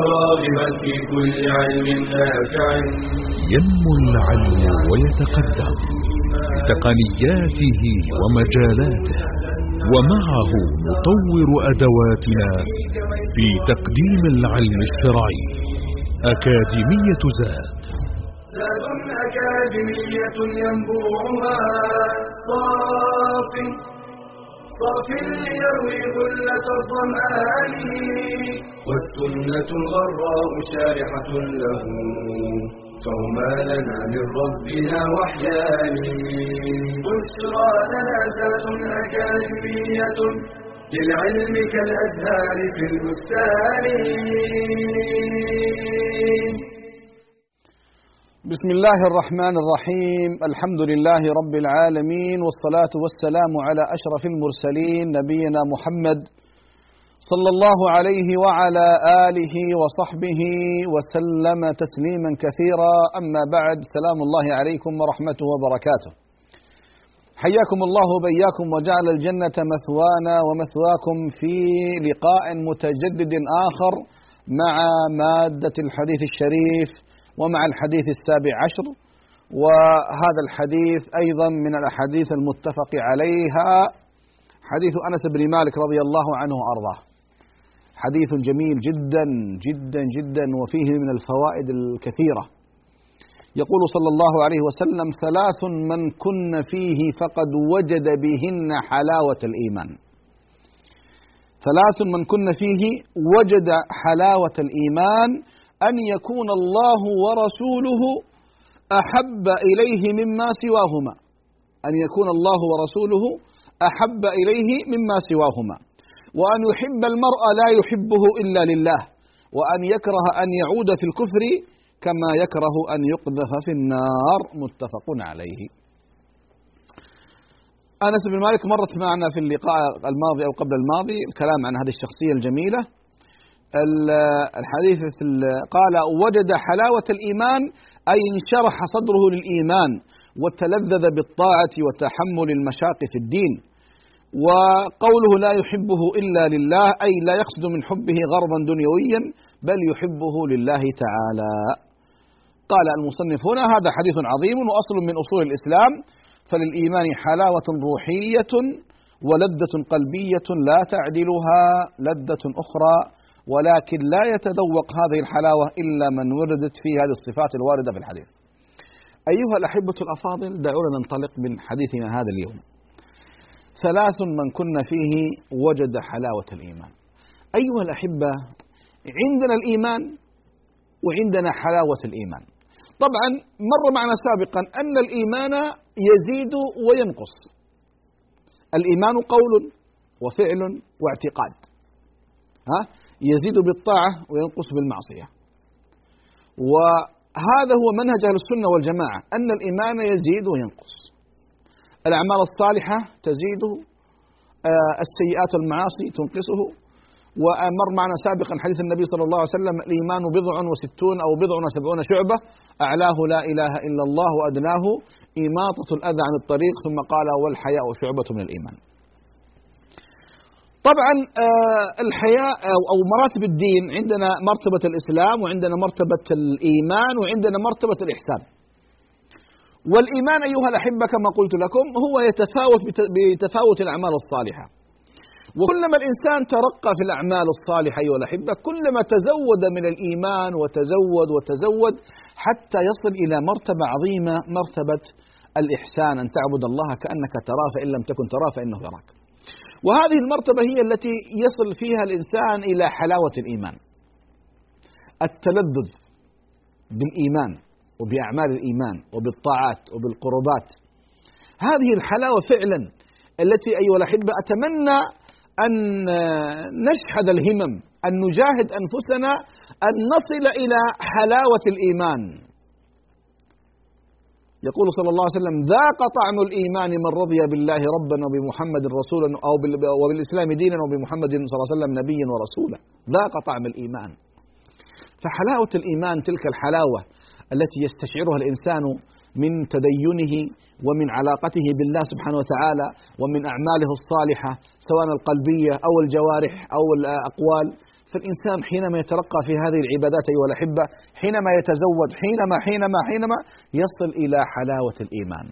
راغبا في كل علم نافع. ينمو العلم ويتقدم بتقنياته ومجالاته ومعه نطور أدواتنا في تقديم العلم الشرعي. أكاديمية زاد. زاد أكاديمية ينبوعها صاف. صاف ليروي غلة الظمآن والسنة الغراء شارحة له. فهما لنا من ربنا وحيان. بشرى لنا زاد أكاديمية للعلم كالأزهار في البستان. بسم الله الرحمن الرحيم. الحمد لله رب العالمين والصلاة والسلام على أشرف المرسلين نبينا محمد صلى الله عليه وعلى آله وصحبه وسلم تسليما كثيرا. أما بعد سلام الله عليكم ورحمته وبركاته. حياكم الله بياكم وجعل الجنة مثوانا ومثواكم في لقاء متجدد آخر مع مادة الحديث الشريف ومع الحديث السابع عشر وهذا الحديث أيضا من الأحاديث المتفق عليها حديث أنس بن مالك رضي الله عنه وأرضاه. حديث جميل جدا جدا جدا وفيه من الفوائد الكثيرة. يقول صلى الله عليه وسلم: ثلاث من كن فيه فقد وجد بهن حلاوة الإيمان. ثلاث من كن فيه وجد حلاوة الإيمان أن يكون الله ورسوله أحب إليه مما سواهما. أن يكون الله ورسوله أحب إليه مما سواهما. وأن يحب المرء لا يحبه إلا لله. وأن يكره أن يعود في الكفر كما يكره أن يقذف في النار. متفق عليه. أنس بن مالك مرت معنا في اللقاء الماضي أو قبل الماضي الكلام عن هذه الشخصية الجميلة. الحديث قال وجد حلاوة الإيمان أي انشرح صدره للإيمان وتلذذ بالطاعة وتحمل المشاق في الدين. وقوله لا يحبه إلا لله أي لا يقصد من حبه غرضا دنيويا بل يحبه لله تعالى قال المصنف هنا هذا حديث عظيم وأصل من أصول الإسلام فللإيمان حلاوة روحية ولذة قلبية لا تعدلها لذة أخرى ولكن لا يتذوق هذه الحلاوة إلا من وردت فيه هذه الصفات الواردة في الحديث. أيها الأحبة الأفاضل دعونا ننطلق من حديثنا هذا اليوم. ثلاث من كن فيه وجد حلاوة الإيمان. أيها الأحبة عندنا الإيمان وعندنا حلاوة الإيمان. طبعا مر معنا سابقا أن الإيمان يزيد وينقص. الإيمان قول وفعل واعتقاد. ها؟ يزيد بالطاعة وينقص بالمعصية. وهذا هو منهج أهل السنة والجماعة أن الإيمان يزيد وينقص. الأعمال الصالحة تزيد السيئات المعاصي تنقصه. ومر معنا سابقا حديث النبي صلى الله عليه وسلم الإيمان بضع وستون أو بضع وسبعون شعبة أعلاه لا إله إلا الله وأدناه إماطة الأذى عن الطريق ثم قال والحياء شعبة من الإيمان. طبعا الحياة أو مراتب الدين عندنا مرتبة الإسلام وعندنا مرتبة الإيمان وعندنا مرتبة الإحسان. والإيمان أيها الأحبة كما قلت لكم هو يتفاوت بتفاوت الأعمال الصالحة. وكلما الإنسان ترقى في الأعمال الصالحة أيها الأحبة كلما تزود من الإيمان وتزود وتزود حتى يصل إلى مرتبة عظيمة مرتبة الإحسان أن تعبد الله كأنك تراه فإن لم تكن تراه فإنه يراك. وهذه المرتبة هي التي يصل فيها الإنسان إلى حلاوة الإيمان. التلذذ بالإيمان وبأعمال الإيمان وبالطاعات وبالقربات. هذه الحلاوة فعلا التي أيها الأحبة أتمنى أن نشحذ الهمم أن نجاهد أنفسنا أن نصل إلى حلاوة الإيمان. يقول صلى الله عليه وسلم ذاق طعم الإيمان من رضي بالله ربا وبمحمد رسولا أو وبالإسلام دينا وبمحمد صلى الله عليه وسلم نبيا ورسولا. ذاق طعم الإيمان. فحلاوة الإيمان تلك الحلاوة التي يستشعرها الإنسان من تدينه ومن علاقته بالله سبحانه وتعالى ومن أعماله الصالحة سواء القلبية أو الجوارح أو الأقوال. فالإنسان حينما يترقى في هذه العبادات أيها الأحبة حينما يتزود حينما حينما حينما يصل إلى حلاوة الإيمان.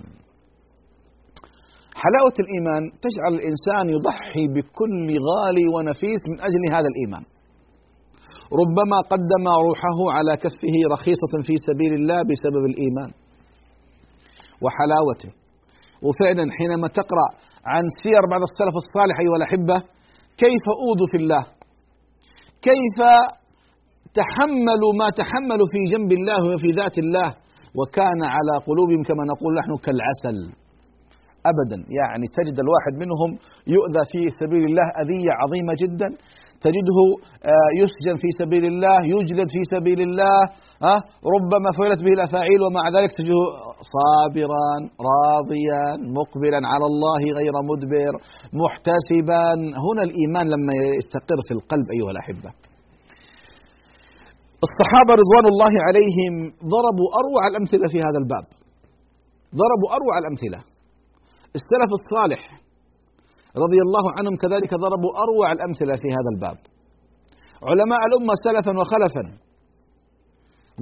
حلاوة الإيمان تجعل الإنسان يضحي بكل غالي ونفيس من أجل هذا الإيمان. ربما قدم روحه على كفه رخيصة في سبيل الله بسبب الإيمان وحلاوته. وفعلا حينما تقرأ عن سير بعض السلف الصالح أيها الأحبة كيف أوذوا في الله؟ كيف تحملوا ما تحملوا في جنب الله وفي ذات الله وكان على قلوبهم كما نقول نحن كالعسل. ابدا. يعني تجد الواحد منهم يؤذى في سبيل الله أذية عظيمة جدا. تجده آه، يسجن في سبيل الله يجلد في سبيل الله ربما فعلت به الأفاعيل ومع ذلك تجده صابرا راضيا مقبلا على الله غير مدبر محتسبا. هنا الإيمان لما يستقر في القلب أيها الأحبة. الصحابة رضوان الله عليهم ضربوا أروع الأمثلة في هذا الباب. ضربوا أروع الأمثلة. السلف الصالح رضي الله عنهم كذلك ضربوا أروع الأمثلة في هذا الباب. علماء الأمة سلفا وخلفا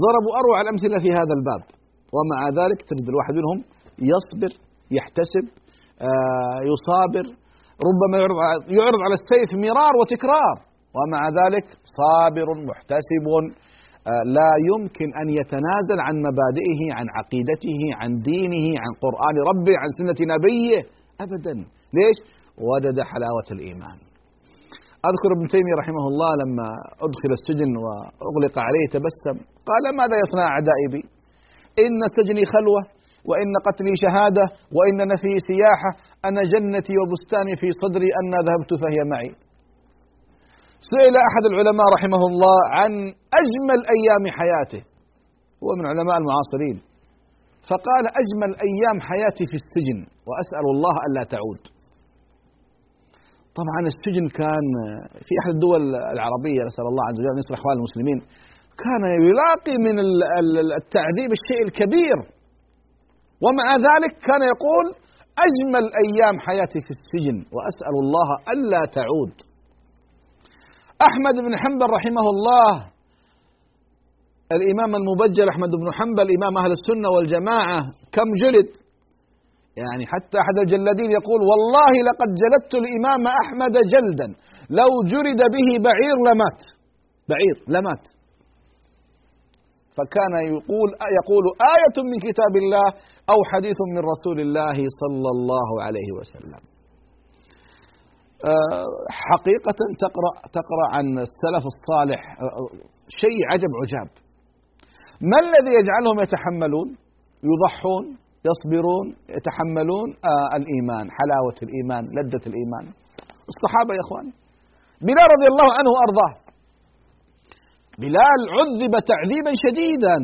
ضربوا أروع الأمثلة في هذا الباب. ومع ذلك تجد الواحد منهم يصبر يحتسب آه، يصابر ربما يعرض يعرض على السيف مرار وتكرار. ومع ذلك صابر محتسب آه، لا يمكن أن يتنازل عن مبادئه عن عقيدته عن دينه عن قرآن ربه عن سنة نبيه ابدا. ليش؟ وجد حلاوة الإيمان. أذكر ابن تيمية رحمه الله لما أدخل السجن وأغلق عليه تبسم قال ماذا يصنع أعدائي بي؟ إن سجني خلوة وإن قتلي شهادة وإن نفي سياحة أنا جنتي وبستاني في صدري أنا ذهبت فهي معي. سئل أحد العلماء رحمه الله عن أجمل أيام حياته هو من علماء المعاصرين فقال أجمل أيام حياتي في السجن وأسأل الله ألا تعود. طبعا السجن كان في أحد الدول العربية نسأل الله عز وجل أن يصلح احوال المسلمين. كان يلاقي من التعذيب الشيء الكبير. ومع ذلك كان يقول أجمل أيام حياتي في السجن وأسأل الله ألا تعود. أحمد بن حنبل رحمه الله الإمام المبجل أحمد بن حنبل إمام أهل السنة والجماعة كم جلد؟ يعني حتى أحد الجلادين يقول والله لقد جلدت الإمام أحمد جلدا لو جرد به بعير لمات بعير لمات فكان يقول يقول آية من كتاب الله أو حديث من رسول الله صلى الله عليه وسلم. آه، حقيقة تقرأ تقرأ عن السلف الصالح آه، شيء عجب عجاب. ما الذي يجعلهم يتحملون؟ يضحون، يصبرون، يتحملون آه الإيمان، حلاوة الإيمان، لذة الإيمان. الصحابة يا إخواني. بلال رضي الله عنه وأرضاه بلال عذب تعذيبا شديدا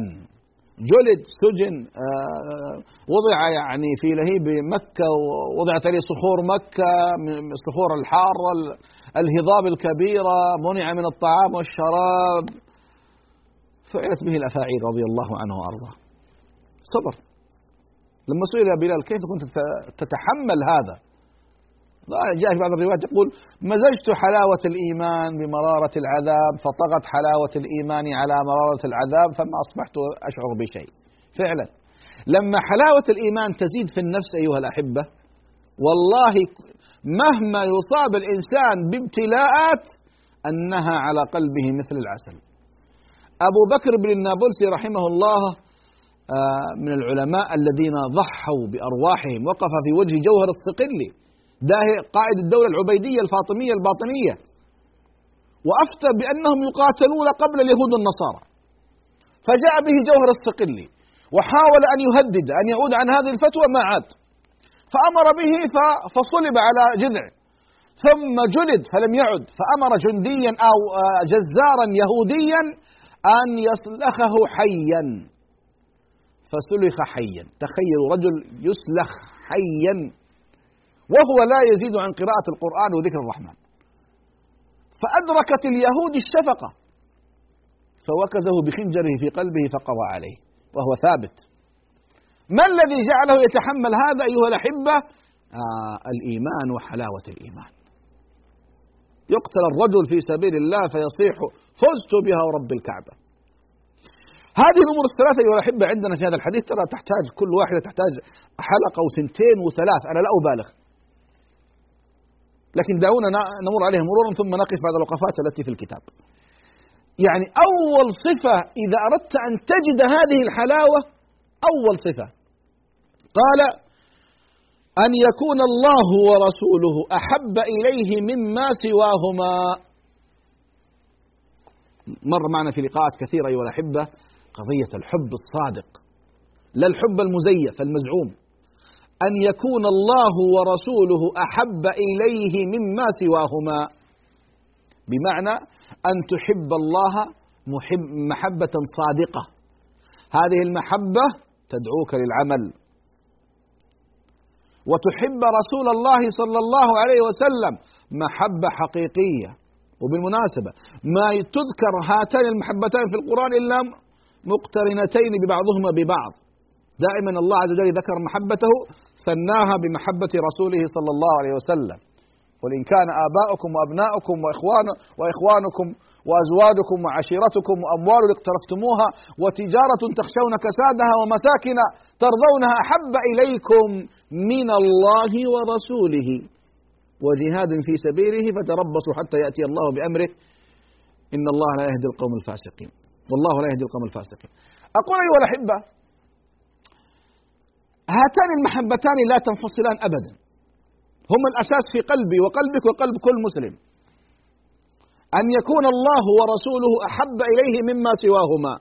جلد سجن آه، وضع يعني في لهيب مكة ووضعت عليه صخور مكة صخور الحارة الهضاب الكبيرة منع من الطعام والشراب فعلت به الأفاعيل رضي الله عنه وأرضاه صبر لما سئل بلال كيف كنت تتحمل هذا؟ جاء في بعض الروايات يقول مزجت حلاوة الإيمان بمرارة العذاب فطغت حلاوة الإيمان على مرارة العذاب فما أصبحت أشعر بشيء. فعلا. لما حلاوة الإيمان تزيد في النفس أيها الأحبة والله مهما يصاب الإنسان بابتلاءات أنها على قلبه مثل العسل. أبو بكر بن النابلسي رحمه الله من العلماء الذين ضحوا بأرواحهم. وقف في وجه جوهر الصقلي ده قائد الدولة العبيدية الفاطمية الباطنية. وأفتى بأنهم يقاتلون قبل اليهود والنصارى. فجاء به جوهر الصقلي وحاول أن يهدد أن يعود عن هذه الفتوى ما عاد. فأمر به فصلب على جذع. ثم جلد فلم يعد. فأمر جنديا أو آه، جزارا يهوديا أن يسلخه حيا. فسلخ حيا. تخيلوا رجل يسلخ حيا وهو لا يزيد عن قراءة القرآن وذكر الرحمن. فأدركت اليهود الشفقة. فوكزه بخنجره في قلبه فقضى عليه. وهو ثابت. ما الذي جعله يتحمل هذا أيها الأحبة؟ آه الإيمان وحلاوة الإيمان. يقتل الرجل في سبيل الله فيصيح فزت بها ورب الكعبة. هذه الأمور الثلاثة أيها الأحبة عندنا في هذا الحديث ترى تحتاج كل واحدة تحتاج حلقة وثنتين وثلاث أنا لا أبالغ. لكن دعونا نمر عليها مرورا ثم نقف بعد الوقفات التي في الكتاب. يعني أول صفة إذا أردت أن تجد هذه الحلاوة أول صفة. قال أن يكون الله ورسوله أحب إليه مما سواهما. مر معنا في لقاءات كثيرة أيها الأحبة. قضية الحب الصادق لا الحب المزيف المزعوم. أن يكون الله ورسوله أحب إليه مما سواهما. بمعنى أن تحب الله محب محبة صادقة. هذه المحبة تدعوك للعمل. وتحب رسول الله صلى الله عليه وسلم محبة حقيقية. وبالمناسبة ما تذكر هاتان المحبتان في القرآن إلا مقترنتين ببعضهما ببعض. دائما الله عز وجل ذكر محبته ثناها بمحبة رسوله صلى الله عليه وسلم. قل إن كان آباؤكم وأبناؤكم وإخوان وإخوانكم وأزواجكم وعشيرتكم وأموال اقترفتموها وتجارة تخشون كسادها ومساكن ترضونها أحب إليكم من الله ورسوله. وجهاد في سبيله فتربصوا حتى يأتي الله بأمره. إن الله لا يهدي القوم الفاسقين. والله لا يهدي القوم الفاسقين. أقول أيها الأحبة هاتان المحبتان لا تنفصلان أبدا. هما الأساس في قلبي وقلبك وقلب كل مسلم. أن يكون الله ورسوله أحب إليه مما سواهما.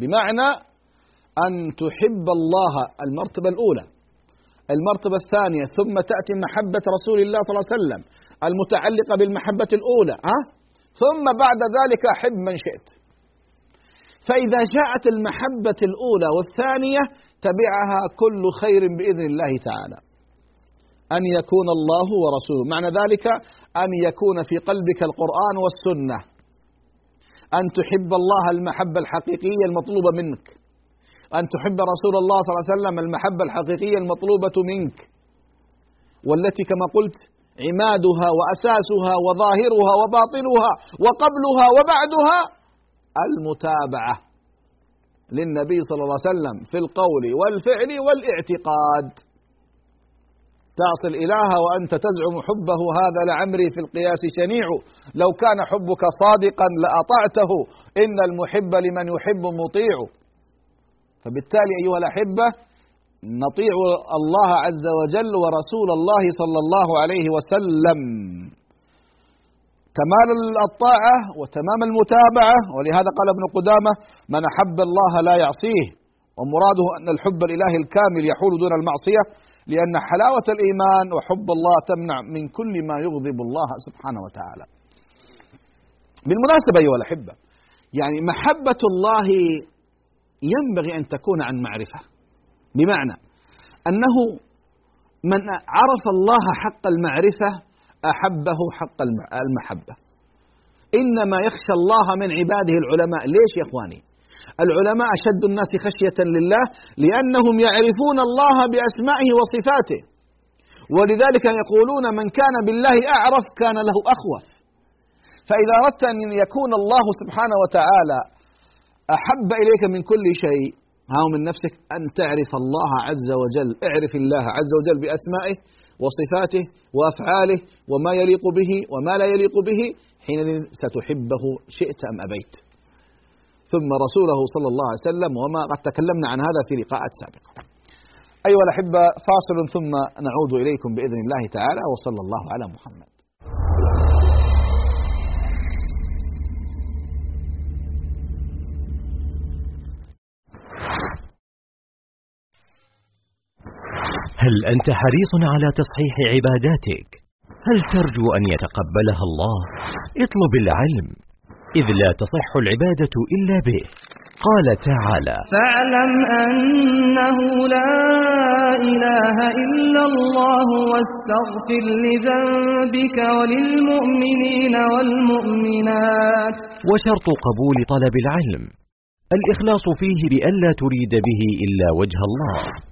بمعنى أن تحب الله المرتبة الأولى المرتبة الثانية ثم تأتي محبة رسول الله صلى الله عليه وسلم المتعلقة بالمحبة الأولى ها؟ ثم بعد ذلك أحب من شئت. فإذا جاءت المحبة الأولى والثانية تبعها كل خير بإذن الله تعالى. أن يكون الله ورسوله. معنى ذلك أن يكون في قلبك القرآن والسنة. أن تحب الله المحبة الحقيقية المطلوبة منك. أن تحب رسول الله صلى الله عليه وسلم المحبة الحقيقية المطلوبة منك. والتي كما قلت عمادها وأساسها وظاهرها وباطنها وقبلها وبعدها المتابعة للنبي صلى الله عليه وسلم في القول والفعل والاعتقاد. تعصي الإله وأنت تزعم حبه هذا لعمري في القياس شنيع. لو كان حبك صادقا لأطعته إن المحب لمن يحب مطيع. فبالتالي أيها الأحبة نطيع الله عز وجل ورسول الله صلى الله عليه وسلم. كمال الطاعة وتمام المتابعة ولهذا قال ابن قدامة من أحب الله لا يعصيه. ومراده أن الحب الإلهي الكامل يحول دون المعصية لأن حلاوة الإيمان وحب الله تمنع من كل ما يغضب الله سبحانه وتعالى. بالمناسبة أيها الأحبة يعني محبة الله ينبغي أن تكون عن معرفة. بمعنى أنه من عرف الله حق المعرفة أحبه حق المحبة. إنما يخشى الله من عباده العلماء. ليش يا إخواني؟ العلماء أشد الناس خشية لله لأنهم يعرفون الله بأسمائه وصفاته. ولذلك يقولون من كان بالله أعرف كان له أخوف. فإذا أردت أن يكون الله سبحانه وتعالى أحب إليك من كل شيء هاو من نفسك أن تعرف الله عز وجل. اعرف الله عز وجل بأسمائه. وصفاته وأفعاله وما يليق به وما لا يليق به حينئذ ستحبه شئت أم أبيت. ثم رسوله صلى الله عليه وسلم وما قد تكلمنا عن هذا في لقاءات سابقة. أيها الأحبة فاصل ثم نعود إليكم بإذن الله تعالى وصلى الله على محمد. هل أنت حريص على تصحيح عباداتك؟ هل ترجو أن يتقبلها الله؟ اطلب العلم إذ لا تصح العبادة إلا به قال تعالى فاعلم أنه لا إله إلا الله واستغفر لذنبك وللمؤمنين والمؤمنات وشرط قبول طلب العلم الإخلاص فيه بألا تريد به إلا وجه الله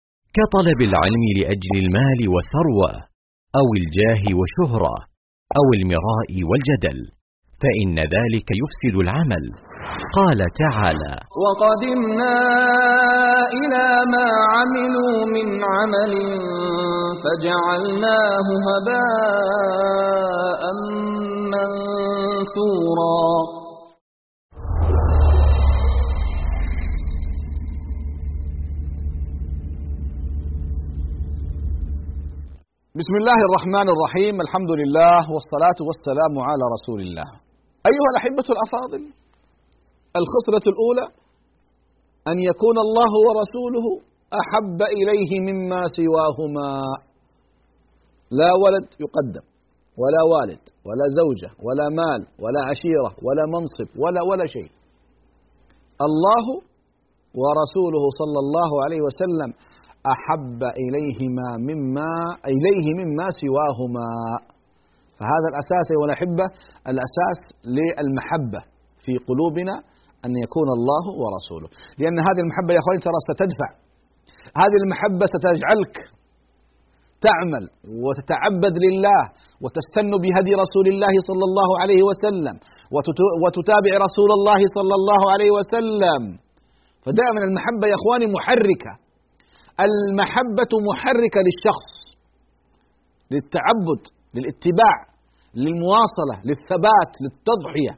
كطلب العلم لأجل المال والثروة أو الجاه والشهرة أو المراء والجدل فإن ذلك يفسد العمل. قال تعالى وقدمنا إلى ما عملوا من عمل فجعلناه هباء منثورا. بسم الله الرحمن الرحيم الحمد لله والصلاة والسلام على رسول الله أيها الأحبة الأفاضل الخصلة الأولى أن يكون الله ورسوله أحب إليه مما سواهما لا ولد يقدم ولا والد ولا زوجة ولا مال ولا عشيرة ولا منصب ولا ولا شيء الله ورسوله صلى الله عليه وسلم أحب إليهما مما إليه مما سواهما. فهذا الأساس أيها الأحبة الأساس للمحبة في قلوبنا أن يكون الله ورسوله. لأن هذه المحبة يا أخواني ترى ستدفع. هذه المحبة ستجعلك تعمل وتتعبد لله وتستن بهدي رسول الله صلى الله عليه وسلم وتتابع رسول الله صلى الله عليه وسلم. فدائما المحبة يا أخواني محركة. المحبة محركة للشخص للتعبد للاتباع للمواصلة للثبات للتضحية.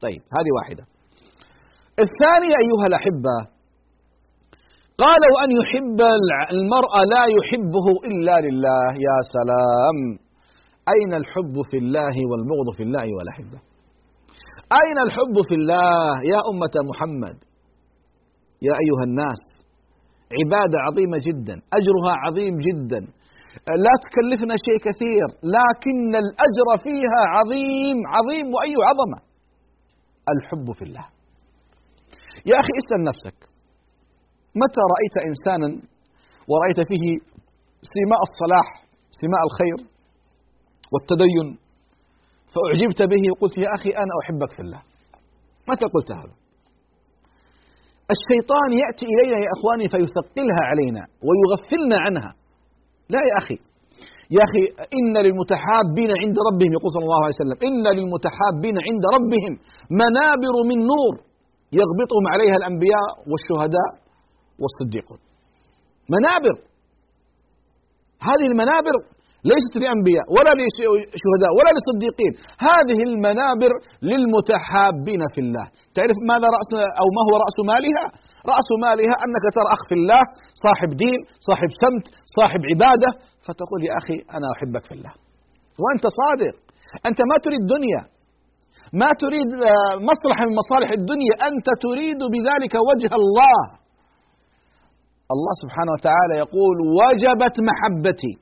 طيب هذه واحدة. الثانية أيها الأحبة قالوا أن يحب المرء لا يحبه إلا لله. يا سلام. أين الحب في الله والبغض في الله أيها الأحبة؟ أين الحب في الله يا أمة محمد؟ يا أيها الناس. عبادة عظيمة جدا أجرها عظيم جدا. لا تكلفنا شيء كثير لكن الأجر فيها عظيم عظيم وأي عظمة. الحب في الله. يا أخي اسأل نفسك متى رأيت إنسانا ورأيت فيه سماء الصلاح سماء الخير والتدين فأعجبت به وقلت يا أخي أنا أحبك في الله. متى قلت هذا؟ الشيطان يأتي إلينا يا إخواني فيثقلها علينا ويغفلنا عنها. لا يا أخي. يا أخي إن للمتحابين عند ربهم يقول صلى الله عليه وسلم إن للمتحابين عند ربهم منابر من نور يغبطهم عليها الأنبياء والشهداء والصديقون. منابر. هذه المنابر ليست لأنبياء ولا لشهداء ولا لصديقين. هذه المنابر للمتحابين في الله. تعرف ماذا رأس أو ما هو رأس مالها؟ رأس مالها أنك ترى أخ في الله صاحب دين صاحب سمت صاحب عبادة فتقول يا أخي أنا أحبك في الله. وأنت صادق. أنت ما تريد دنيا. ما تريد مصلحة من مصالح الدنيا. أنت تريد بذلك وجه الله. الله سبحانه وتعالى يقول وجبت محبتي.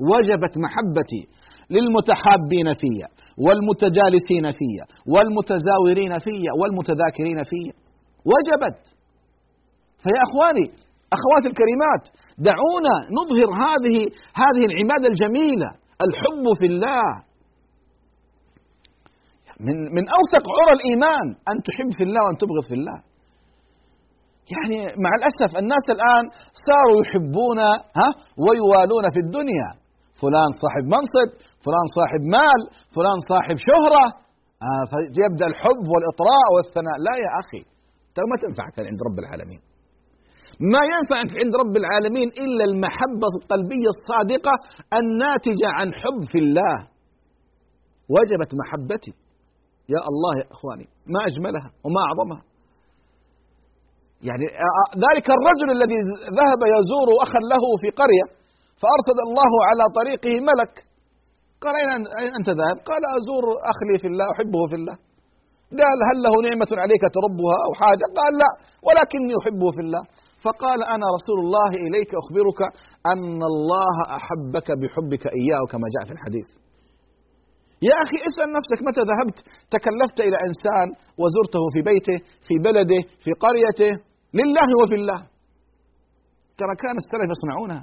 وجبت محبتي للمتحابين فيا والمتجالسين فيا والمتزاورين فيا والمتذاكرين فيا. وجبت. فيا أخواني أخواتي الكريمات دعونا نظهر هذه هذه العباده الجميلة الحب في الله. من من أوثق عرى الإيمان أن تحب في الله وأن تبغض في الله. يعني مع الأسف الناس الآن صاروا يحبون ها ويوالون في الدنيا. فلان صاحب منصب فلان صاحب مال فلان صاحب شهرة. آه فيبدأ الحب والإطراء والثناء. لا يا أخي ترى ما تنفعك عند رب العالمين. ما ينفعك عند رب العالمين إلا المحبة القلبية الصادقة الناتجة عن حب في الله. وجبت محبتي. يا الله يا إخواني ما أجملها وما أعظمها. يعني ذلك الرجل الذي ذهب يزور أخا له في قرية. فأرسل الله على طريقه ملك. قال أين أنت؟ ذاهب؟ قال أزور أخلي في الله أحبه في الله. قال هل له نعمة عليك تربها أو حاجة؟ قال لا ولكني أحبه في الله. فقال أنا رسول الله إليك أخبرك أن الله أحبك بحبك إياه كما جاء في الحديث. يا أخي اسأل نفسك متى ذهبت؟ تكلفت إلى إنسان وزرته في بيته في بلده في قريته لله وفي الله. ترى كان السلف يصنعونها.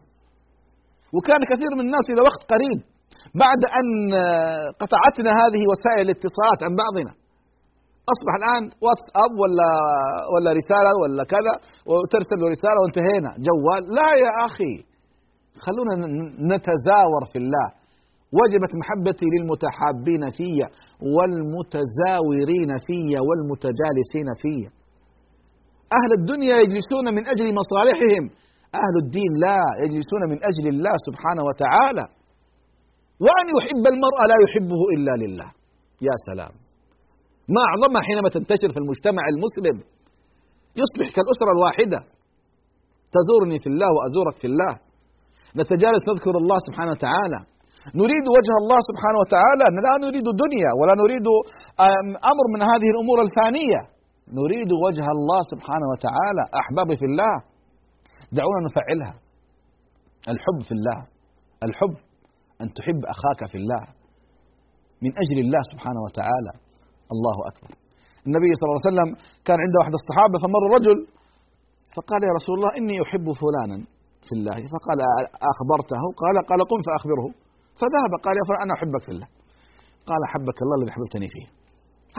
وكان كثير من الناس إلى وقت قريب بعد أن قطعتنا هذه وسائل الاتصالات عن بعضنا. أصبح الآن واتساب ولا ولا رسالة ولا كذا وترسل رسالة وانتهينا. جوال. لا يا أخي. خلونا نتزاور في الله. وجبت محبتي للمتحابين في والمتزاورين في والمتجالسين في. أهل الدنيا يجلسون من أجل مصالحهم. أهل الدين لا يجلسون من أجل الله سبحانه وتعالى. وأن يحب المرء لا يحبه إلا لله. يا سلام. ما أعظمها حينما تنتشر في المجتمع المسلم. يصبح كالأسرة الواحدة. تزورني في الله وأزورك في الله. نتجالس نذكر الله سبحانه وتعالى. نريد وجه الله سبحانه وتعالى. لا نريد دنيا ولا نريد أمر من هذه الأمور الفانية. نريد وجه الله سبحانه وتعالى. أحبابي في الله. دعونا نفعلها. الحب في الله. الحب أن تحب أخاك في الله. من أجل الله سبحانه وتعالى. الله أكبر. النبي صلى الله عليه وسلم كان عنده أحد الصحابة فمر رجل فقال يا رسول الله إني أحب فلانا في الله. فقال أخبرته؟ قال قال قم فأخبره. فذهب قال يا فلان أنا أحبك في الله. قال أحبك الله الذي أحببتني فيه.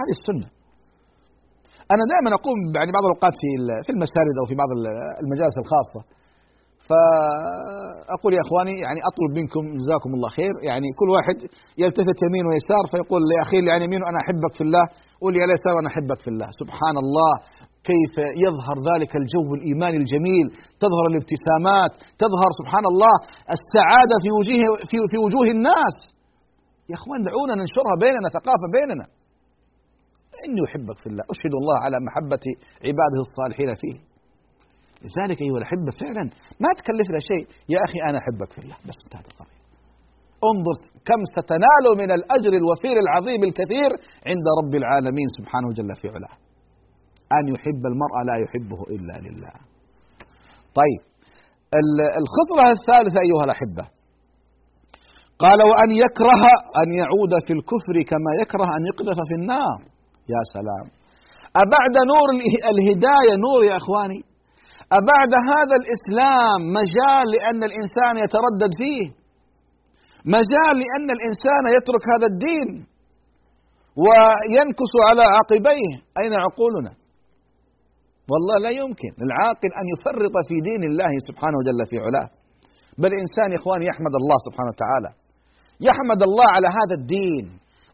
هذه السنة. أنا دائما أقوم يعني بعض الأوقات في في المساجد أو في بعض المجالس الخاصة. فأقول يا إخواني يعني أطلب منكم جزاكم الله خير. يعني كل واحد يلتفت يمين ويسار فيقول لأخيه اللي يعني يمين أنا أحبك في الله. قول على يسار أنا أحبك في الله. سبحان الله. كيف يظهر ذلك الجو الإيماني الجميل؟ تظهر الابتسامات. تظهر سبحان الله السعادة في وجوه في, في وجوه الناس. يا إخوان دعونا ننشرها بيننا ثقافة بيننا. إني أحبك في الله. أشهد الله على محبة عباده الصالحين فيه. لذلك أيها الأحبة فعلا ما تكلفنا شيء. يا أخي أنا أحبك في الله. بس انتهت القضية. انظر كم ستنال من الأجر الوفير العظيم الكثير عند رب العالمين سبحانه جل في علاه. أن يحب المرء لا يحبه إلا لله. طيب الخطرة الثالثة أيها الأحبة. قال وأن يكره أن يعود في الكفر كما يكره أن يقذف في النار. يا سلام. أبعد نور الهداية نور يا إخواني؟ أبعد هذا الإسلام مجال لأن الإنسان يتردد فيه؟ مجال لأن الإنسان يترك هذا الدين وينكس على عقبيه. أين عقولنا؟ والله لا يمكن العاقل أن يفرط في دين الله سبحانه جل في علاه. بل الإنسان يا إخوان يحمد الله سبحانه وتعالى. يحمد الله على هذا الدين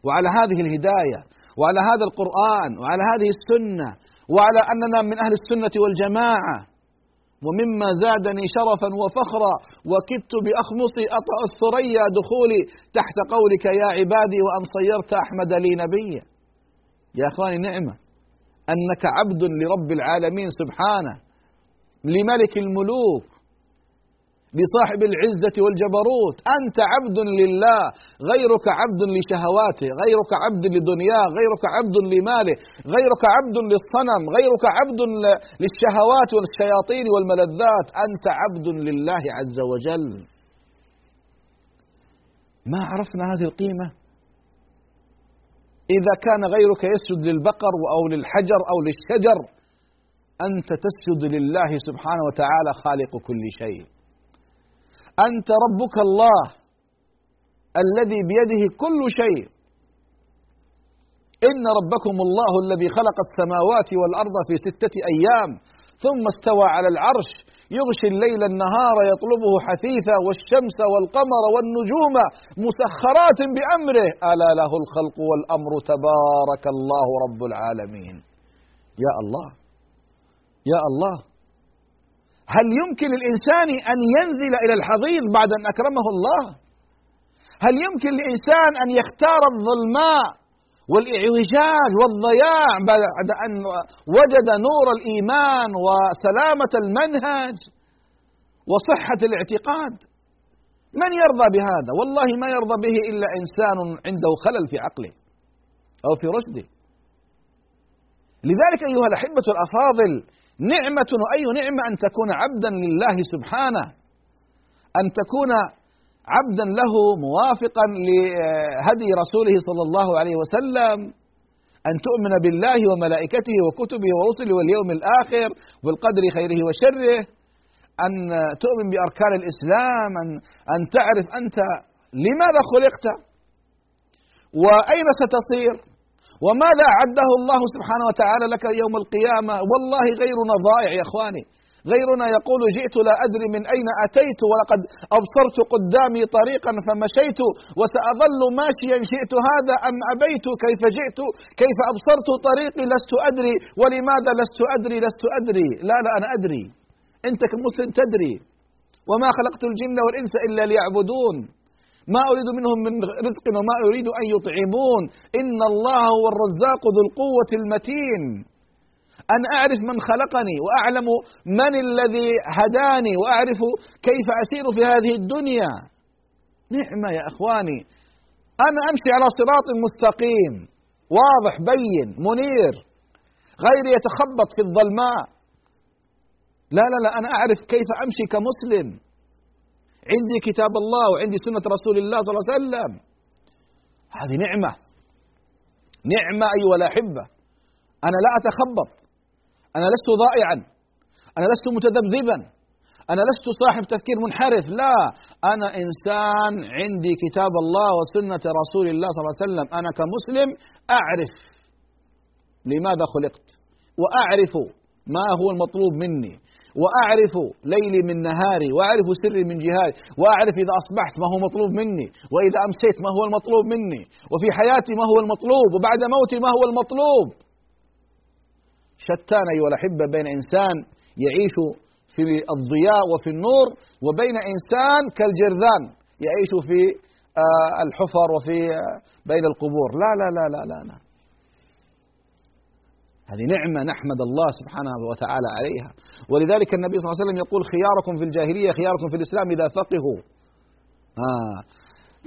وعلى هذه الهداية. وعلى هذا القرآن وعلى هذه السنة وعلى أننا من أهل السنة والجماعة. ومما زادني شرفا وفخرا وكدت بأخمصي أطأ الثريا دخولي تحت قولك يا عبادي وأن صيرت أحمد لي نبيا. يا أخواني نعمة أنك عبد لرب العالمين سبحانه لملك الملوك لصاحب العزة والجبروت. أنت عبد لله غيرك عبد لشهواته غيرك عبد لدنياه غيرك عبد لماله غيرك عبد للصنم غيرك عبد للشهوات والشياطين والملذات. أنت عبد لله عز وجل. ما عرفنا هذه القيمة؟ إذا كان غيرك يسجد للبقر أو للحجر أو للشجر أنت تسجد لله سبحانه وتعالى خالق كل شيء. أنت ربك الله الذي بيده كل شيء. إن ربكم الله الذي خلق السماوات والأرض في ستة أيام ثم استوى على العرش يغشي الليل النهار يطلبه حثيثا والشمس والقمر والنجوم مسخرات بأمره. ألا له الخلق والأمر تبارك الله رب العالمين. يا الله يا الله هل يمكن للإنسان أن ينزل إلى الحضيض بعد أن أكرمه الله؟ هل يمكن لإنسان أن يختار الظلماء والإعوجاج والضياع بعد أن وجد نور الإيمان وسلامة المنهج وصحة الاعتقاد؟ من يرضى بهذا؟ والله ما يرضى به إلا إنسان عنده خلل في عقله أو في رشده. لذلك أيها الأحبة الأفاضل نعمة وأي نعمة أن تكون عبدا لله سبحانه أن تكون عبدا له موافقا لهدي رسوله صلى الله عليه وسلم أن تؤمن بالله وملائكته وكتبه ورسله واليوم الآخر والقدر خيره وشره أن تؤمن بأركان الإسلام أن أن تعرف أنت لماذا خلقت وأين ستصير. وماذا أعده الله سبحانه وتعالى لك يوم القيامة؟ والله غيرنا ضائع يا إخواني. غيرنا يقول جئت لا أدري من أين أتيت ولقد أبصرت قدامي طريقا فمشيت وسأظل ماشيا شئت هذا أم أبيت؟ كيف جئت؟ كيف أبصرت طريقي لست أدري. ولماذا لست أدري؟ لست أدري. لا لا أنا أدري. أنت كمسلم تدري. وما خلقت الجن والإنس إلا ليعبدون. ما أريد منهم من رزق وما أريد أن يطعمون. إن الله هو الرزاق ذو القوة المتين. أن أعرف من خلقني وأعلم من الذي هداني وأعرف كيف أسير في هذه الدنيا. نعمة يا إخواني. أنا أمشي على صراط مستقيم. واضح بين منير. غيري يتخبط في الظلماء. لا لا لا أنا أعرف كيف أمشي كمسلم. عندي كتاب الله وعندي سنة رسول الله صلى الله عليه وسلم. هذه نعمة. نعمة أيها الأحبة. أنا لا أتخبط. أنا لست ضائعا. أنا لست متذبذبا. أنا لست صاحب تفكير منحرف. لا. أنا إنسان عندي كتاب الله وسنة رسول الله صلى الله عليه وسلم. أنا كمسلم أعرف لماذا خلقت. وأعرف ما هو المطلوب مني. وأعرف ليلي من نهاري وأعرف سري من جهاري وأعرف إذا أصبحت ما هو مطلوب مني وإذا أمسيت ما هو المطلوب مني وفي حياتي ما هو المطلوب وبعد موتي ما هو المطلوب شتان أيها الأحبة بين إنسان يعيش في الضياء وفي النور وبين إنسان كالجرذان يعيش في آه، الحفر وفي آه، بين القبور لا لا لا لا لا, لا. هذه نعمة نحمد الله سبحانه وتعالى عليها. ولذلك النبي صلى الله عليه وسلم يقول خياركم في الجاهلية خياركم في الإسلام إذا فقهوا. آه.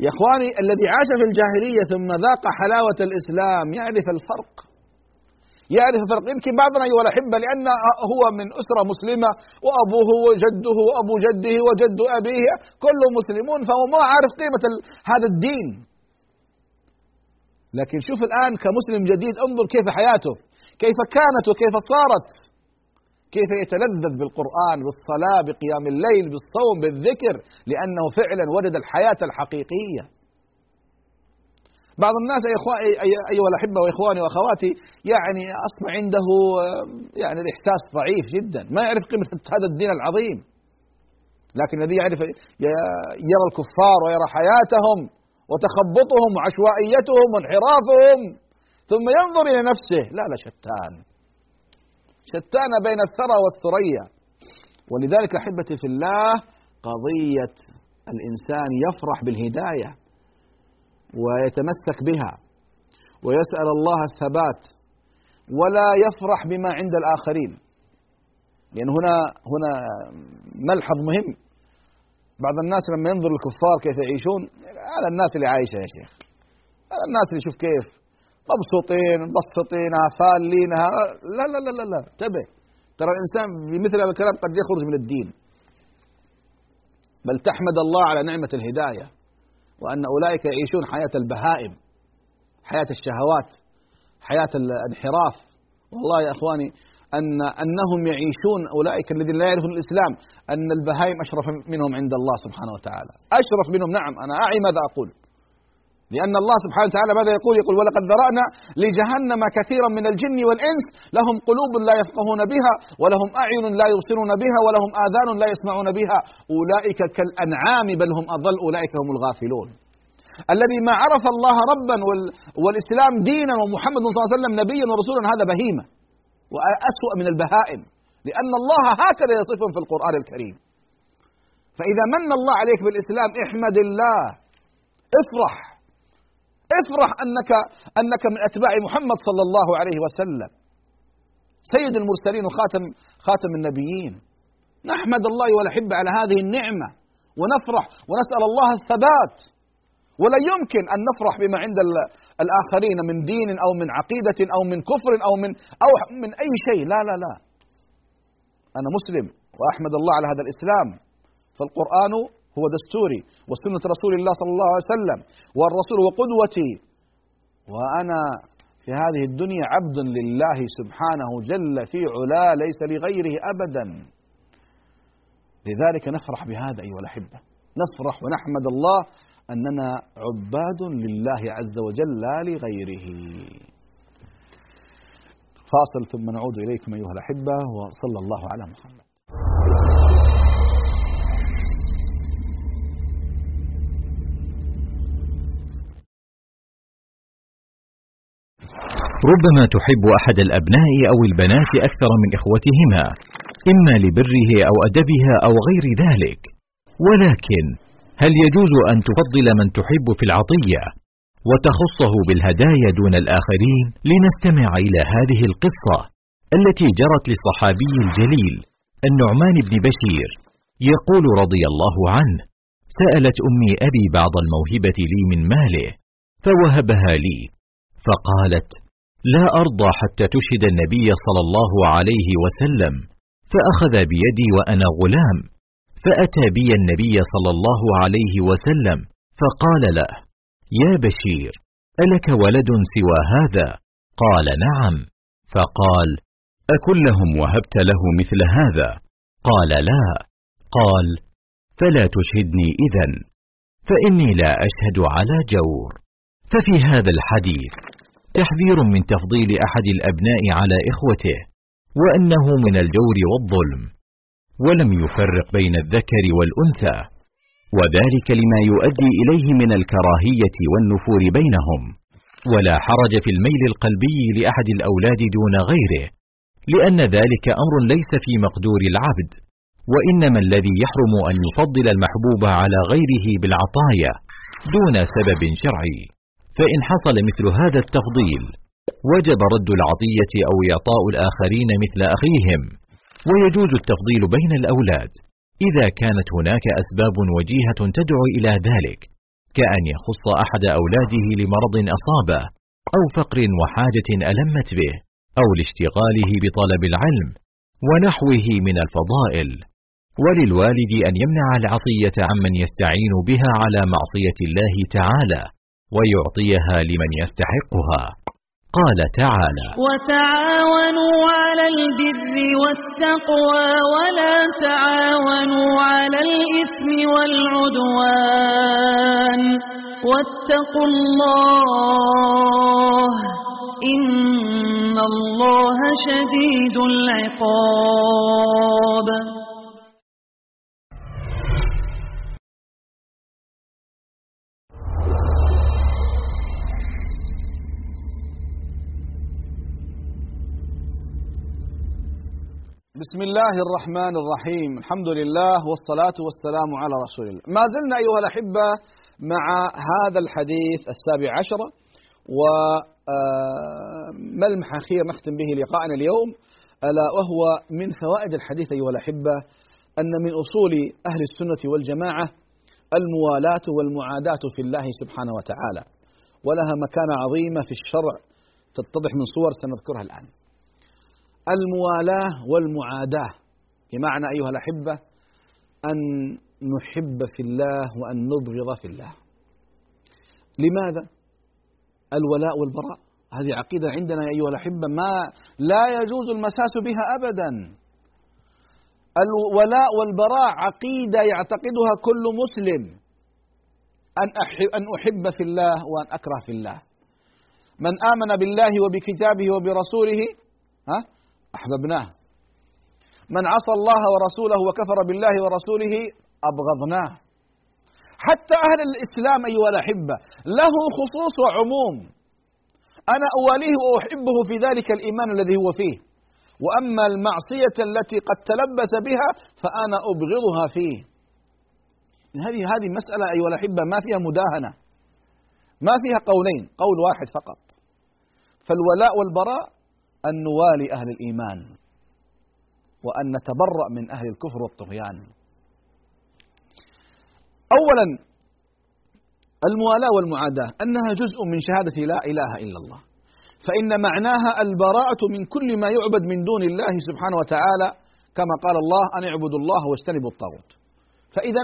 يا إخواني الذي عاش في الجاهلية ثم ذاق حلاوة الإسلام يعرف الفرق. يعرف الفرق. يمكن بعضنا أيها الأحبة لأن هو من أسرة مسلمة وأبوه وجده وأبو جده وجد أبيه كلهم مسلمون فهو ما عارف قيمة هذا الدين. لكن شوف الآن كمسلم جديد انظر كيف حياته. كيف كانت وكيف صارت؟ كيف يتلذذ بالقرآن بالصلاة بقيام الليل بالصوم بالذكر؟ لأنه فعلا وجد الحياة الحقيقية. بعض الناس أيها الأحبة وإخواني وأخواتي يعني أصبح عنده يعني الإحساس ضعيف جدا. ما يعرف قيمة هذا الدين العظيم. لكن الذي يعرف يرى الكفار ويرى حياتهم وتخبطهم وعشوائيتهم وانحرافهم ثم ينظر إلى نفسه. لا لا شتان. شتان بين الثرى والثريا. ولذلك أحبتي في الله قضية الإنسان يفرح بالهداية ويتمسك بها ويسأل الله الثبات ولا يفرح بما عند الآخرين. لأن هنا هنا ملحظ مهم. بعض الناس لما ينظر الكفار كيف يعيشون هذا الناس اللي عايشة يا شيخ. هذا الناس اللي شوف كيف مبسوطين مبسطينها فالينها لا لا لا لا لا انتبه. ترى الإنسان بمثل هذا الكلام قد يخرج من الدين. بل تحمد الله على نعمة الهداية وأن أولئك يعيشون حياة البهائم حياة الشهوات حياة الانحراف. والله يا إخواني أن أنهم يعيشون أولئك الذين لا يعرفون الإسلام أن البهائم أشرف منهم عند الله سبحانه وتعالى. أشرف منهم نعم أنا أعي ماذا أقول. لأن الله سبحانه وتعالى ماذا يقول؟ يقول ولقد ذرأنا لجهنم كثيرا من الجن والإنس لهم قلوب لا يفقهون بها ولهم أعين لا يبصرون بها ولهم آذان لا يسمعون بها. أولئك كالأنعام بل هم أضل أولئك هم الغافلون. الذي ما عرف الله ربا والإسلام دينا ومحمد صلى الله عليه وسلم نبيا ورسولا هذا بهيمة. وأسوأ من البهائم لأن الله هكذا يصفهم في القرآن الكريم. فإذا من الله عليك بالإسلام احمد الله افرح. افرح أنك أنك من أتباع محمد صلى الله عليه وسلم. سيد المرسلين وخاتم خاتم النبيين. نحمد الله والأحبة على هذه النعمة. ونفرح ونسأل الله الثبات. ولا يمكن أن نفرح بما عند الآخرين من دين أو من عقيدة أو من كفر أو من أو من أي شيء. لا لا لا. أنا مسلم وأحمد الله على هذا الإسلام. فالقرآن هو دستوري وسنة رسول الله صلى الله عليه وسلم والرسول وقدوتي. وأنا في هذه الدنيا عبد لله سبحانه جل في علا ليس لغيره أبدا. لذلك نفرح بهذا أيها الأحبة. نفرح ونحمد الله أننا عباد لله عز وجل لا لغيره. فاصل ثم نعود إليكم أيها الأحبة وصلى الله على محمد. ربما تحب أحد الأبناء أو البنات أكثر من إخوتهما إما لبره أو أدبها أو غير ذلك. ولكن هل يجوز أن تفضل من تحب في العطية وتخصه بالهدايا دون الآخرين؟ لنستمع إلى هذه القصة التي جرت للصحابي الجليل النعمان بن بشير يقول رضي الله عنه سألت أمي أبي بعض الموهبة لي من ماله فوهبها لي فقالت لا أرضى حتى تشهد النبي صلى الله عليه وسلم فأخذ بيدي وأنا غلام فأتى بي النبي صلى الله عليه وسلم فقال له يا بشير ألك ولد سوى هذا؟ قال نعم. فقال أكلهم وهبت له مثل هذا؟ قال لا. قال فلا تشهدني اذا فإني لا أشهد على جور. ففي هذا الحديث تحذير من تفضيل أحد الأبناء على إخوته وأنه من الجور والظلم ولم يفرق بين الذكر والأنثى وذلك لما يؤدي إليه من الكراهية والنفور بينهم ولا حرج في الميل القلبي لأحد الأولاد دون غيره لأن ذلك أمر ليس في مقدور العبد وإنما الذي يحرم أن يفضل المحبوب على غيره بالعطايا دون سبب شرعي. فإن حصل مثل هذا التفضيل وجب رد العطية أو إعطاء الآخرين مثل أخيهم ويجوز التفضيل بين الأولاد. إذا كانت هناك أسباب وجيهة تدعو إلى ذلك كأن يخص أحد أولاده لمرض أصابه أو فقر وحاجة ألمت به أو لاشتغاله بطلب العلم ونحوه من الفضائل. وللوالد أن يمنع العطية عمن يستعين بها على معصية الله تعالى. ويعطيها لمن يستحقها. قال تعالى وتعاونوا على البر والتقوى ولا تعاونوا على الإثم والعدوان. واتقوا الله إن الله شديد العقاب. بسم الله الرحمن الرحيم. الحمد لله والصلاة والسلام على رسول الله. ما زلنا أيها الأحبة مع هذا الحديث السابع عشر وملمح أخير نختم به لقاءنا اليوم ألا وهو من فوائد الحديث أيها الأحبة أن من أصول أهل السنة والجماعة الموالاة والمعاداة في الله سبحانه وتعالى ولها مكانة عظيمة في الشرع تتضح من صور سنذكرها الآن. الموالاة والمعاداة. بمعنى أيها الأحبة أن نحب في الله وأن نبغض في الله. لماذا؟ الولاء والبراء. هذه عقيدة عندنا أيها الأحبة ما لا يجوز المساس بها ابدا. الولاء والبراء عقيدة يعتقدها كل مسلم. أن أن أحب في الله وأن أكره في الله. من آمن بالله وبكتابه وبرسوله ها؟ أحببناه. من عصى الله ورسوله وكفر بالله ورسوله أبغضناه. حتى أهل الإسلام أيها الأحبة له خصوص وعموم. أنا أواليه وأحبه في ذلك الإيمان الذي هو فيه. وأما المعصية التي قد تلبس بها فأنا أبغضها فيه. هذه هذه مسألة أيها الأحبة ما فيها مداهنة. ما فيها قولين قول واحد فقط. فالولاء والبراء أن نوالي أهل الإيمان وأن نتبرأ من أهل الكفر والطغيان. أولا الموالاة والمعاداة أنها جزء من شهادة لا إله إلا الله. فإن معناها البراءة من كل ما يعبد من دون الله سبحانه وتعالى كما قال الله أن اعبدوا الله واجتنبوا الطاغوت. فإذا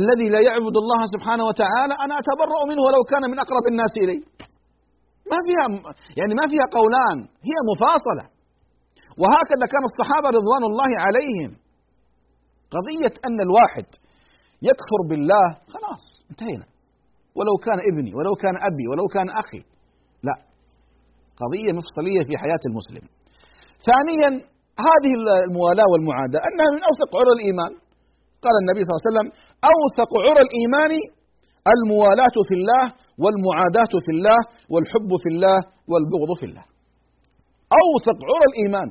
الذي لا يعبد الله سبحانه وتعالى أنا أتبرأ منه ولو كان من أقرب الناس إلي ما فيها يعني ما فيها قولان هي مفاصلة. وهكذا كان الصحابة رضوان الله عليهم. قضية أن الواحد يكفر بالله خلاص انتهينا. ولو كان ابني ولو كان أبي ولو كان أخي. لا. قضية مفصلية في حياة المسلم. ثانيا هذه الموالاة والمعاداة. أنها من أوثق عرى الإيمان. قال النبي صلى الله عليه وسلم أوثق عرى الإيمان الموالاة في الله والمعاداة في الله والحب في الله والبغض في الله. أوثق عرى الإيمان.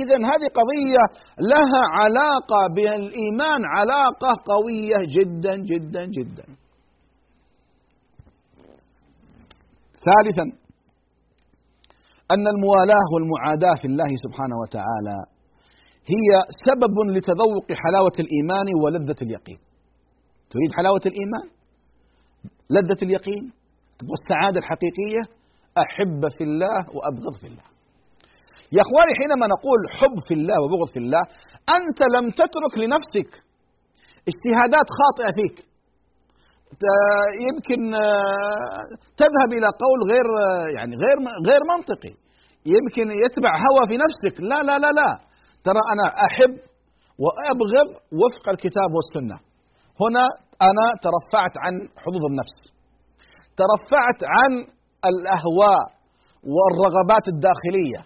إذا هذه قضية لها علاقة بالإيمان علاقة قوية جدا جدا جدا. ثالثا أن الموالاة والمعاداة في الله سبحانه وتعالى هي سبب لتذوق حلاوة الإيمان ولذة اليقين. تريد حلاوة الإيمان؟ لذة اليقين والسعادة الحقيقية أحب في الله وأبغض في الله. يا إخواني حينما نقول حب في الله وبغض في الله أنت لم تترك لنفسك اجتهادات خاطئة فيك. يمكن آه، تذهب إلى قول غير آه، يعني غير غير منطقي. يمكن يتبع هوى في نفسك. لا لا لا لا. ترى أنا أحب وأبغض وفق الكتاب والسنة. هنا أنا ترفعت عن حظوظ النفس. ترفعت عن الأهواء والرغبات الداخلية.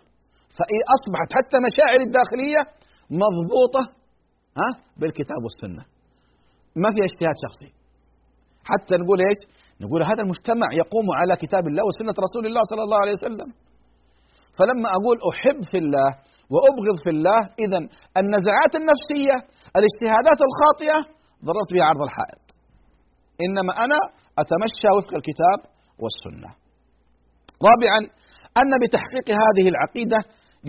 فاصبحت حتى مشاعري الداخلية مضبوطة ها بالكتاب والسنة. ما في اجتهاد شخصي. حتى نقول إيش؟ نقول هذا المجتمع يقوم على كتاب الله وسنة رسول الله صلى الله عليه وسلم. فلما أقول أحب في الله وأبغض في الله اذا النزعات النفسية الاجتهادات الخاطئة ضربت بها عرض الحائط. إنما أنا أتمشى وفق الكتاب والسنة. رابعا أن بتحقيق هذه العقيدة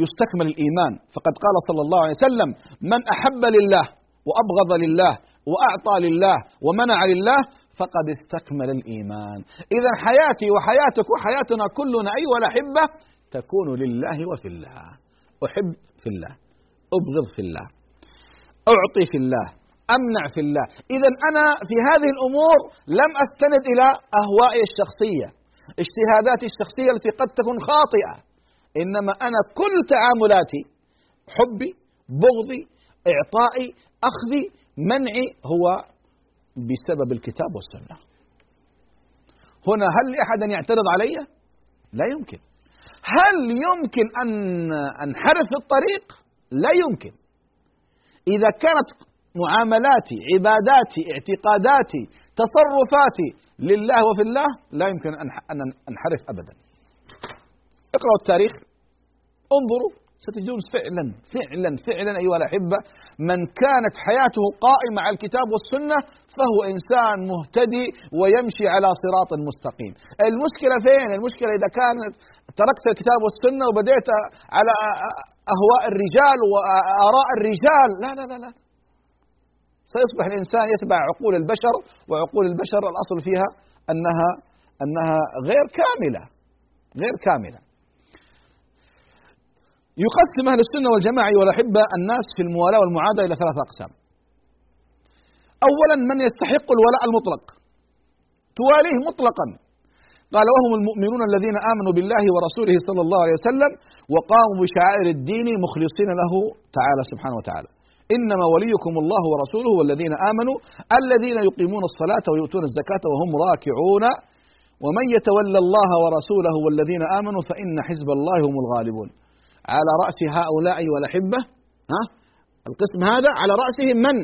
يستكمل الإيمان. فقد قال صلى الله عليه وسلم من أحب لله وأبغض لله وأعطى لله ومنع لله فقد استكمل الإيمان. اذا حياتي وحياتك وحياتنا كلنا أيها الأحبة تكون لله وفي الله. أحب في الله أبغض في الله أعطي في الله. أمنع في الله. اذا أنا في هذه الأمور لم أستند إلى أهوائي الشخصية. اجتهاداتي الشخصية التي قد تكون خاطئة. إنما أنا كل تعاملاتي حبي بغضي إعطائي أخذي منعي هو بسبب الكتاب والسنة. هنا هل لأحد أن يعترض علي؟ لا يمكن. هل يمكن أن أنحرف في الطريق؟ لا يمكن. إذا كانت معاملاتي عباداتي اعتقاداتي تصرفاتي لله وفي الله لا يمكن أن أنحرف ابدا. اقرأوا التاريخ. انظروا ستجدون فعلا فعلا فعلا أيها الأحبة من كانت حياته قائمة على الكتاب والسنة فهو إنسان مهتدي ويمشي على صراط مستقيم. المشكلة فين؟ المشكلة إذا كانت تركت الكتاب والسنة وبديت على أهواء الرجال وآراء الرجال. لا لا لا لا. سيصبح الإنسان يتبع عقول البشر وعقول البشر الأصل فيها أنها أنها غير كاملة غير كاملة. يقسم أهل السنة والجماعة والأحبة الناس في الموالاة والمعاداة إلى ثلاثة أقسام. أولا من يستحق الولاء المطلق. تواليه مطلقا. قال وهم المؤمنون الذين آمنوا بالله ورسوله صلى الله عليه وسلم وقاموا بشعائر الدين مخلصين له تعالى سبحانه وتعالى. إنما وليكم الله ورسوله والذين آمنوا الذين يقيمون الصلاة ويؤتون الزكاة وهم راكعون. ومن يتولى الله ورسوله والذين آمنوا فإن حزب الله هم الغالبون. على رأس هؤلاء والأحبة ها؟ القسم هذا على رأسهم من؟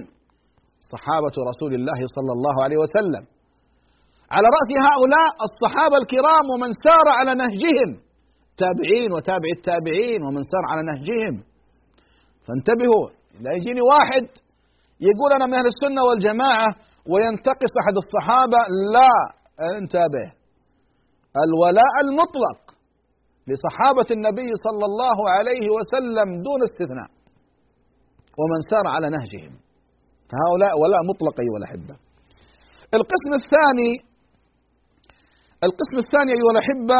صحابة رسول الله صلى الله عليه وسلم. على رأس هؤلاء الصحابة الكرام ومن سار على نهجهم. التابعين وتابع التابعين ومن سار على نهجهم. فانتبهوا لا يجيني واحد يقول أنا من أهل السنة والجماعة وينتقص أحد الصحابة لا انتبه. الولاء المطلق لصحابة النبي صلى الله عليه وسلم دون استثناء. ومن سار على نهجهم. فهؤلاء ولاء مطلق أيها الأحبة. القسم الثاني القسم الثاني أيها الأحبة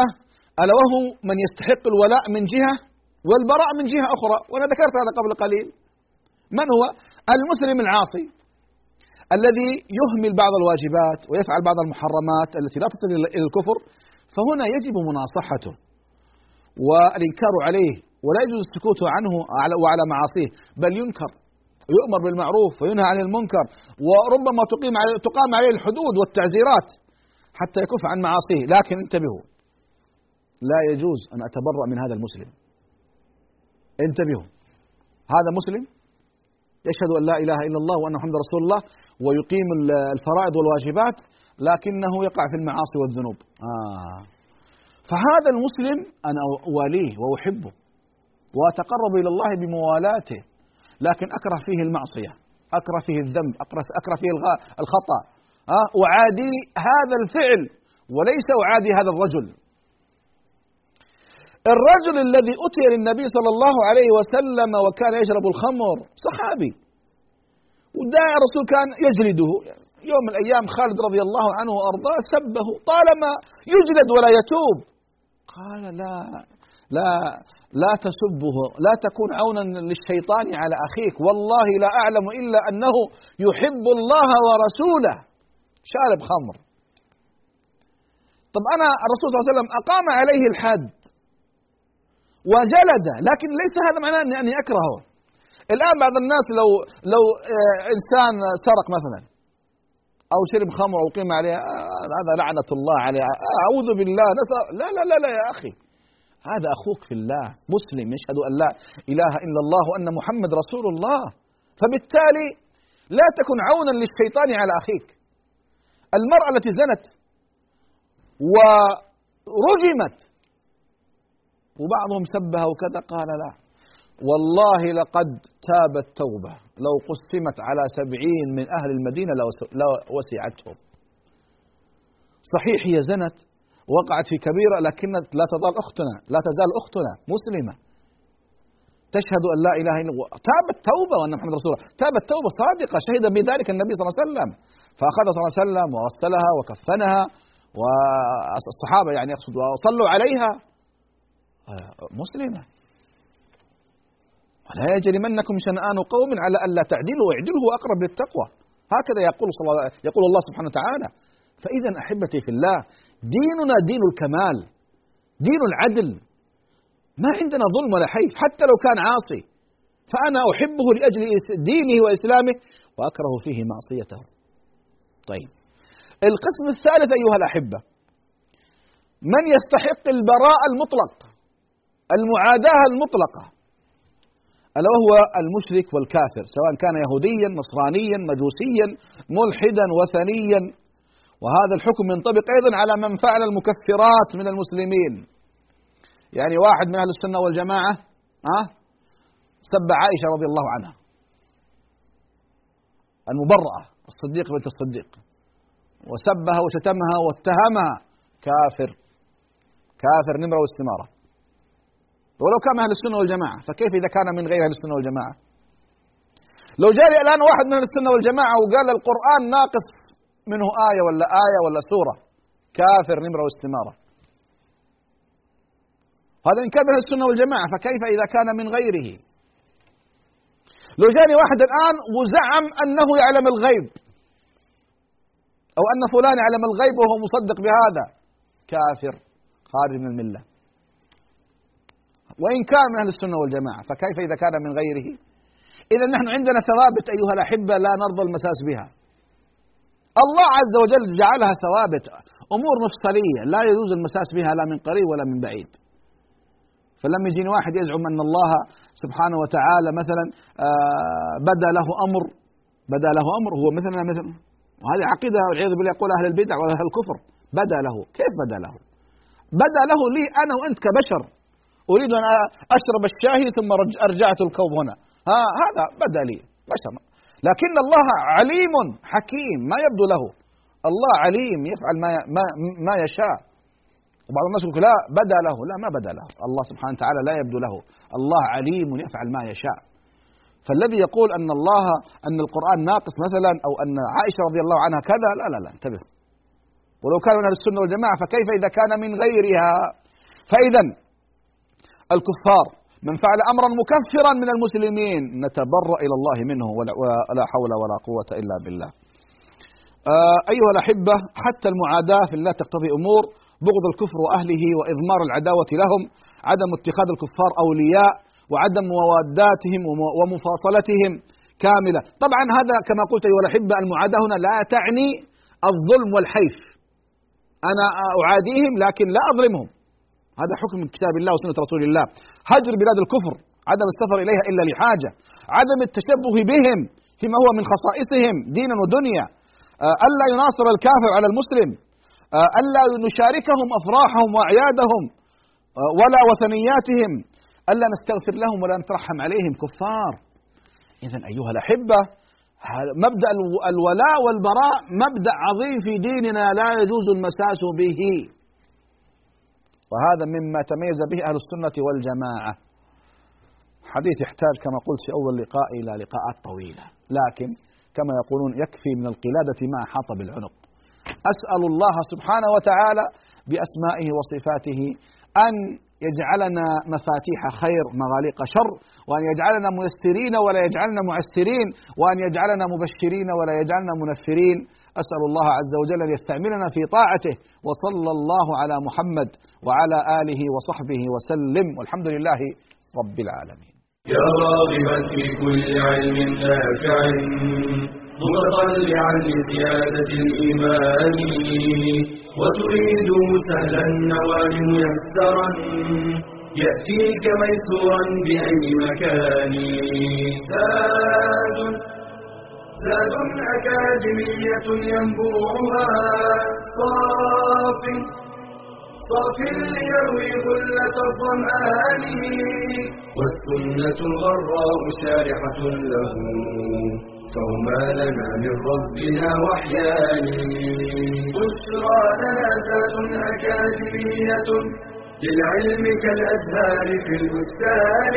ألا وهو من يستحق الولاء من جهة والبراء من جهة أخرى وأنا ذكرت هذا قبل قليل. من هو؟ المسلم العاصي الذي يهمل بعض الواجبات ويفعل بعض المحرمات التي لا تصل إلى الكفر فهنا يجب مناصحته والإنكار عليه ولا يجوز السكوت عنه وعلى معاصيه بل ينكر يؤمر بالمعروف وينهى عن المنكر وربما تقيم تقام عليه الحدود والتعزيرات حتى يكف عن معاصيه. لكن انتبهوا لا يجوز أن أتبرأ من هذا المسلم. انتبهوا هذا مسلم يشهد أن لا إله إلا الله وأن محمد رسول الله ويقيم الفرائض والواجبات لكنه يقع في المعاصي والذنوب آه. فهذا المسلم أنا أواليه وأحبه وأتقرب إلى الله بموالاته لكن أكره فيه المعصية أكره فيه الذنب أكره, أكره فيه الخطأ آه. أعادي هذا الفعل وليس أعادي هذا الرجل الرجل الذي أتي للنبي صلى الله عليه وسلم وكان يشرب الخمر صحابي. وداعي الرسول كان يجلده. يوم من الأيام خالد رضي الله عنه وأرضاه سبه طالما يجلد ولا يتوب. قال لا لا لا تسبه لا تكون عونا للشيطان على أخيك. والله لا أعلم إلا أنه يحب الله ورسوله. شارب خمر. طب أنا الرسول صلى الله عليه وسلم أقام عليه الحد. وجلد. لكن ليس هذا معناه أني, أكرهه. الآن بعض الناس لو لو آه، إنسان سرق مثلا أو شرب خمر أو قيم عليه آه، هذا لعنة الله عليه. أعوذ بالله لا لا لا لا يا أخي. هذا أخوك في الله مسلم يشهد أن لا إله إلا الله وأن محمد رسول الله. فبالتالي لا تكن عونا للشيطان على أخيك. المرأة التي زنت ورجمت وبعضهم سبها وكذا قال لا. والله لقد تابت توبة لو قسمت على سبعين من أهل المدينة لوسعتهم صحيح هي زنت وقعت في كبيرة لكن لا تزال أختنا لا تزال أختنا مسلمة. تشهد أن لا إله إلا الله. تابت توبة وأن محمد رسول الله. تابت توبة صادقة شهد بذلك النبي صلى الله عليه وسلم. فأخذ صلى الله عليه وسلم وغسلها وكفنها والصحابة يعني يقصد وصلوا عليها. مسلمة ولا يجرمنكم شنآن قوم على ألا تعدلوا اعدلوا أقرب للتقوى. هكذا يقول صلى الله يقول الله سبحانه وتعالى فإذا أحبتي في الله ديننا دين الكمال دين العدل. ما عندنا ظلم ولا حيف حتى لو كان عاصي. فأنا أحبه لأجل دينه وإسلامه وأكره فيه معصيته. طيب. القسم الثالث أيها الأحبة من يستحق البراء المطلق. المعاداة المطلقة. ألا وهو المشرك والكافر سواء كان يهوديا نصرانيا مجوسيا ملحدا وثنيا. وهذا الحكم ينطبق أيضا على من فعل المكفرات من المسلمين. يعني واحد من أهل السنة والجماعة أه سب عائشة رضي الله عنها. المبرأة الصديق بنت الصديق. وسبها وشتمها واتهمها. كافر. كافر نمرة واستمارة. ولو كان أهل السنة والجماعة فكيف إذا كان من غير أهل السنة والجماعة؟ لو جاء الآن واحد من أهل السنة والجماعة وقال القرآن ناقص منه آية ولا آية ولا سورة كافر نمرة واستمارة. هذا إن كان أهل السنة والجماعة فكيف إذا كان من غيره؟ لو جاني واحد الآن وزعم أنه يعلم الغيب أو أن فلان يعلم الغيب وهو مصدق بهذا كافر خارج من الملة. وإن كان من أهل السنة والجماعة فكيف إذا كان من غيره؟ إذا نحن عندنا ثوابت أيها الأحبة لا نرضى المساس بها. الله عز وجل جعلها ثوابت أمور مفصلية لا يجوز المساس بها لا من قريب ولا من بعيد. فلما يجيني واحد يزعم أن الله سبحانه وتعالى مثلا آه، بدا له أمر بدا له أمر هو مثلا مثلا وهذه عقيدة والعياذ بالله يقول أهل البدع وأهل الكفر بدا له. كيف بدا له؟ بدا له لي أنا وأنت كبشر. أريد أن أشرب الشاي ثم رج- أرجعت الكوب هنا. ها هذا بدا لي بشر. لكن الله عليم حكيم ما يبدو له. الله عليم يفعل ما ما ما يشاء. وبعض الناس يقول لا بدا له. لا ما بدا له. الله سبحانه وتعالى لا يبدو له. الله عليم يفعل ما يشاء. فالذي يقول أن الله أن القرآن ناقص مثلا أو أن عائشة رضي الله عنها كذا لا لا لا انتبه. ولو كان من أهل السنة والجماعة فكيف إذا كان من غيرها؟ فاذا الكفار من فعل أمرا مكفرا من المسلمين نتبرأ إلى الله منه ولا, حول ولا قوة إلا بالله. آه أيها الأحبة حتى المعاداة في الله تقتضي أمور بغض الكفر وأهله وإضمار العداوة لهم، عدم اتخاذ الكفار أولياء وعدم مواداتهم وم- ومفاصلتهم كاملة، طبعا هذا كما قلت أيها الأحبة المعاداة هنا لا تعني الظلم والحيف. أنا أعاديهم لكن لا أظلمهم. هذا حكم من كتاب الله وسنة رسول الله. هجر بلاد الكفر عدم السفر إليها إلا لحاجة. عدم التشبه بهم فيما هو من خصائصهم دينا ودنيا. آه، ألا يناصر الكافر على المسلم. آه، ألا نشاركهم أفراحهم وأعيادهم آه، ولا وثنياتهم. ألا نستغفر لهم ولا نترحم عليهم. كفار. إذا أيها الأحبة مبدأ الو- الولاء والبراء مبدأ عظيم في ديننا لا يجوز المساس به. وهذا مما تميز به أهل السنة والجماعة. حديث يحتاج كما قلت في أول لقاء إلى لقاءات طويلة. لكن كما يقولون يكفي من القلادة ما أحاط بالعنق. أسأل الله سبحانه وتعالى بأسمائه وصفاته أن يجعلنا مفاتيح خير مغاليق شر وأن يجعلنا ميسرين ولا يجعلنا معسرين وأن يجعلنا مبشرين ولا يجعلنا منفرين. أسأل الله عز وجل أن يستعملنا في طاعته. وصلى الله على محمد وعلى آله وصحبه وسلم. والحمد لله رب العالمين. يا راغبا في كل علم نافع متطلعا لزيادة الإيمان وتريد سهلا النوال ميسرا يأتيك ميسورا بأي مكان. زاد زاد أكاديمية ينبوعها. صاف صاف ليروي غلة الظمآن. والسنة الغراء شارحة له. فهما لنا من ربنا وحيان. بشرى لنا ذات أكاديمية للعلم كالأزهار في البستان.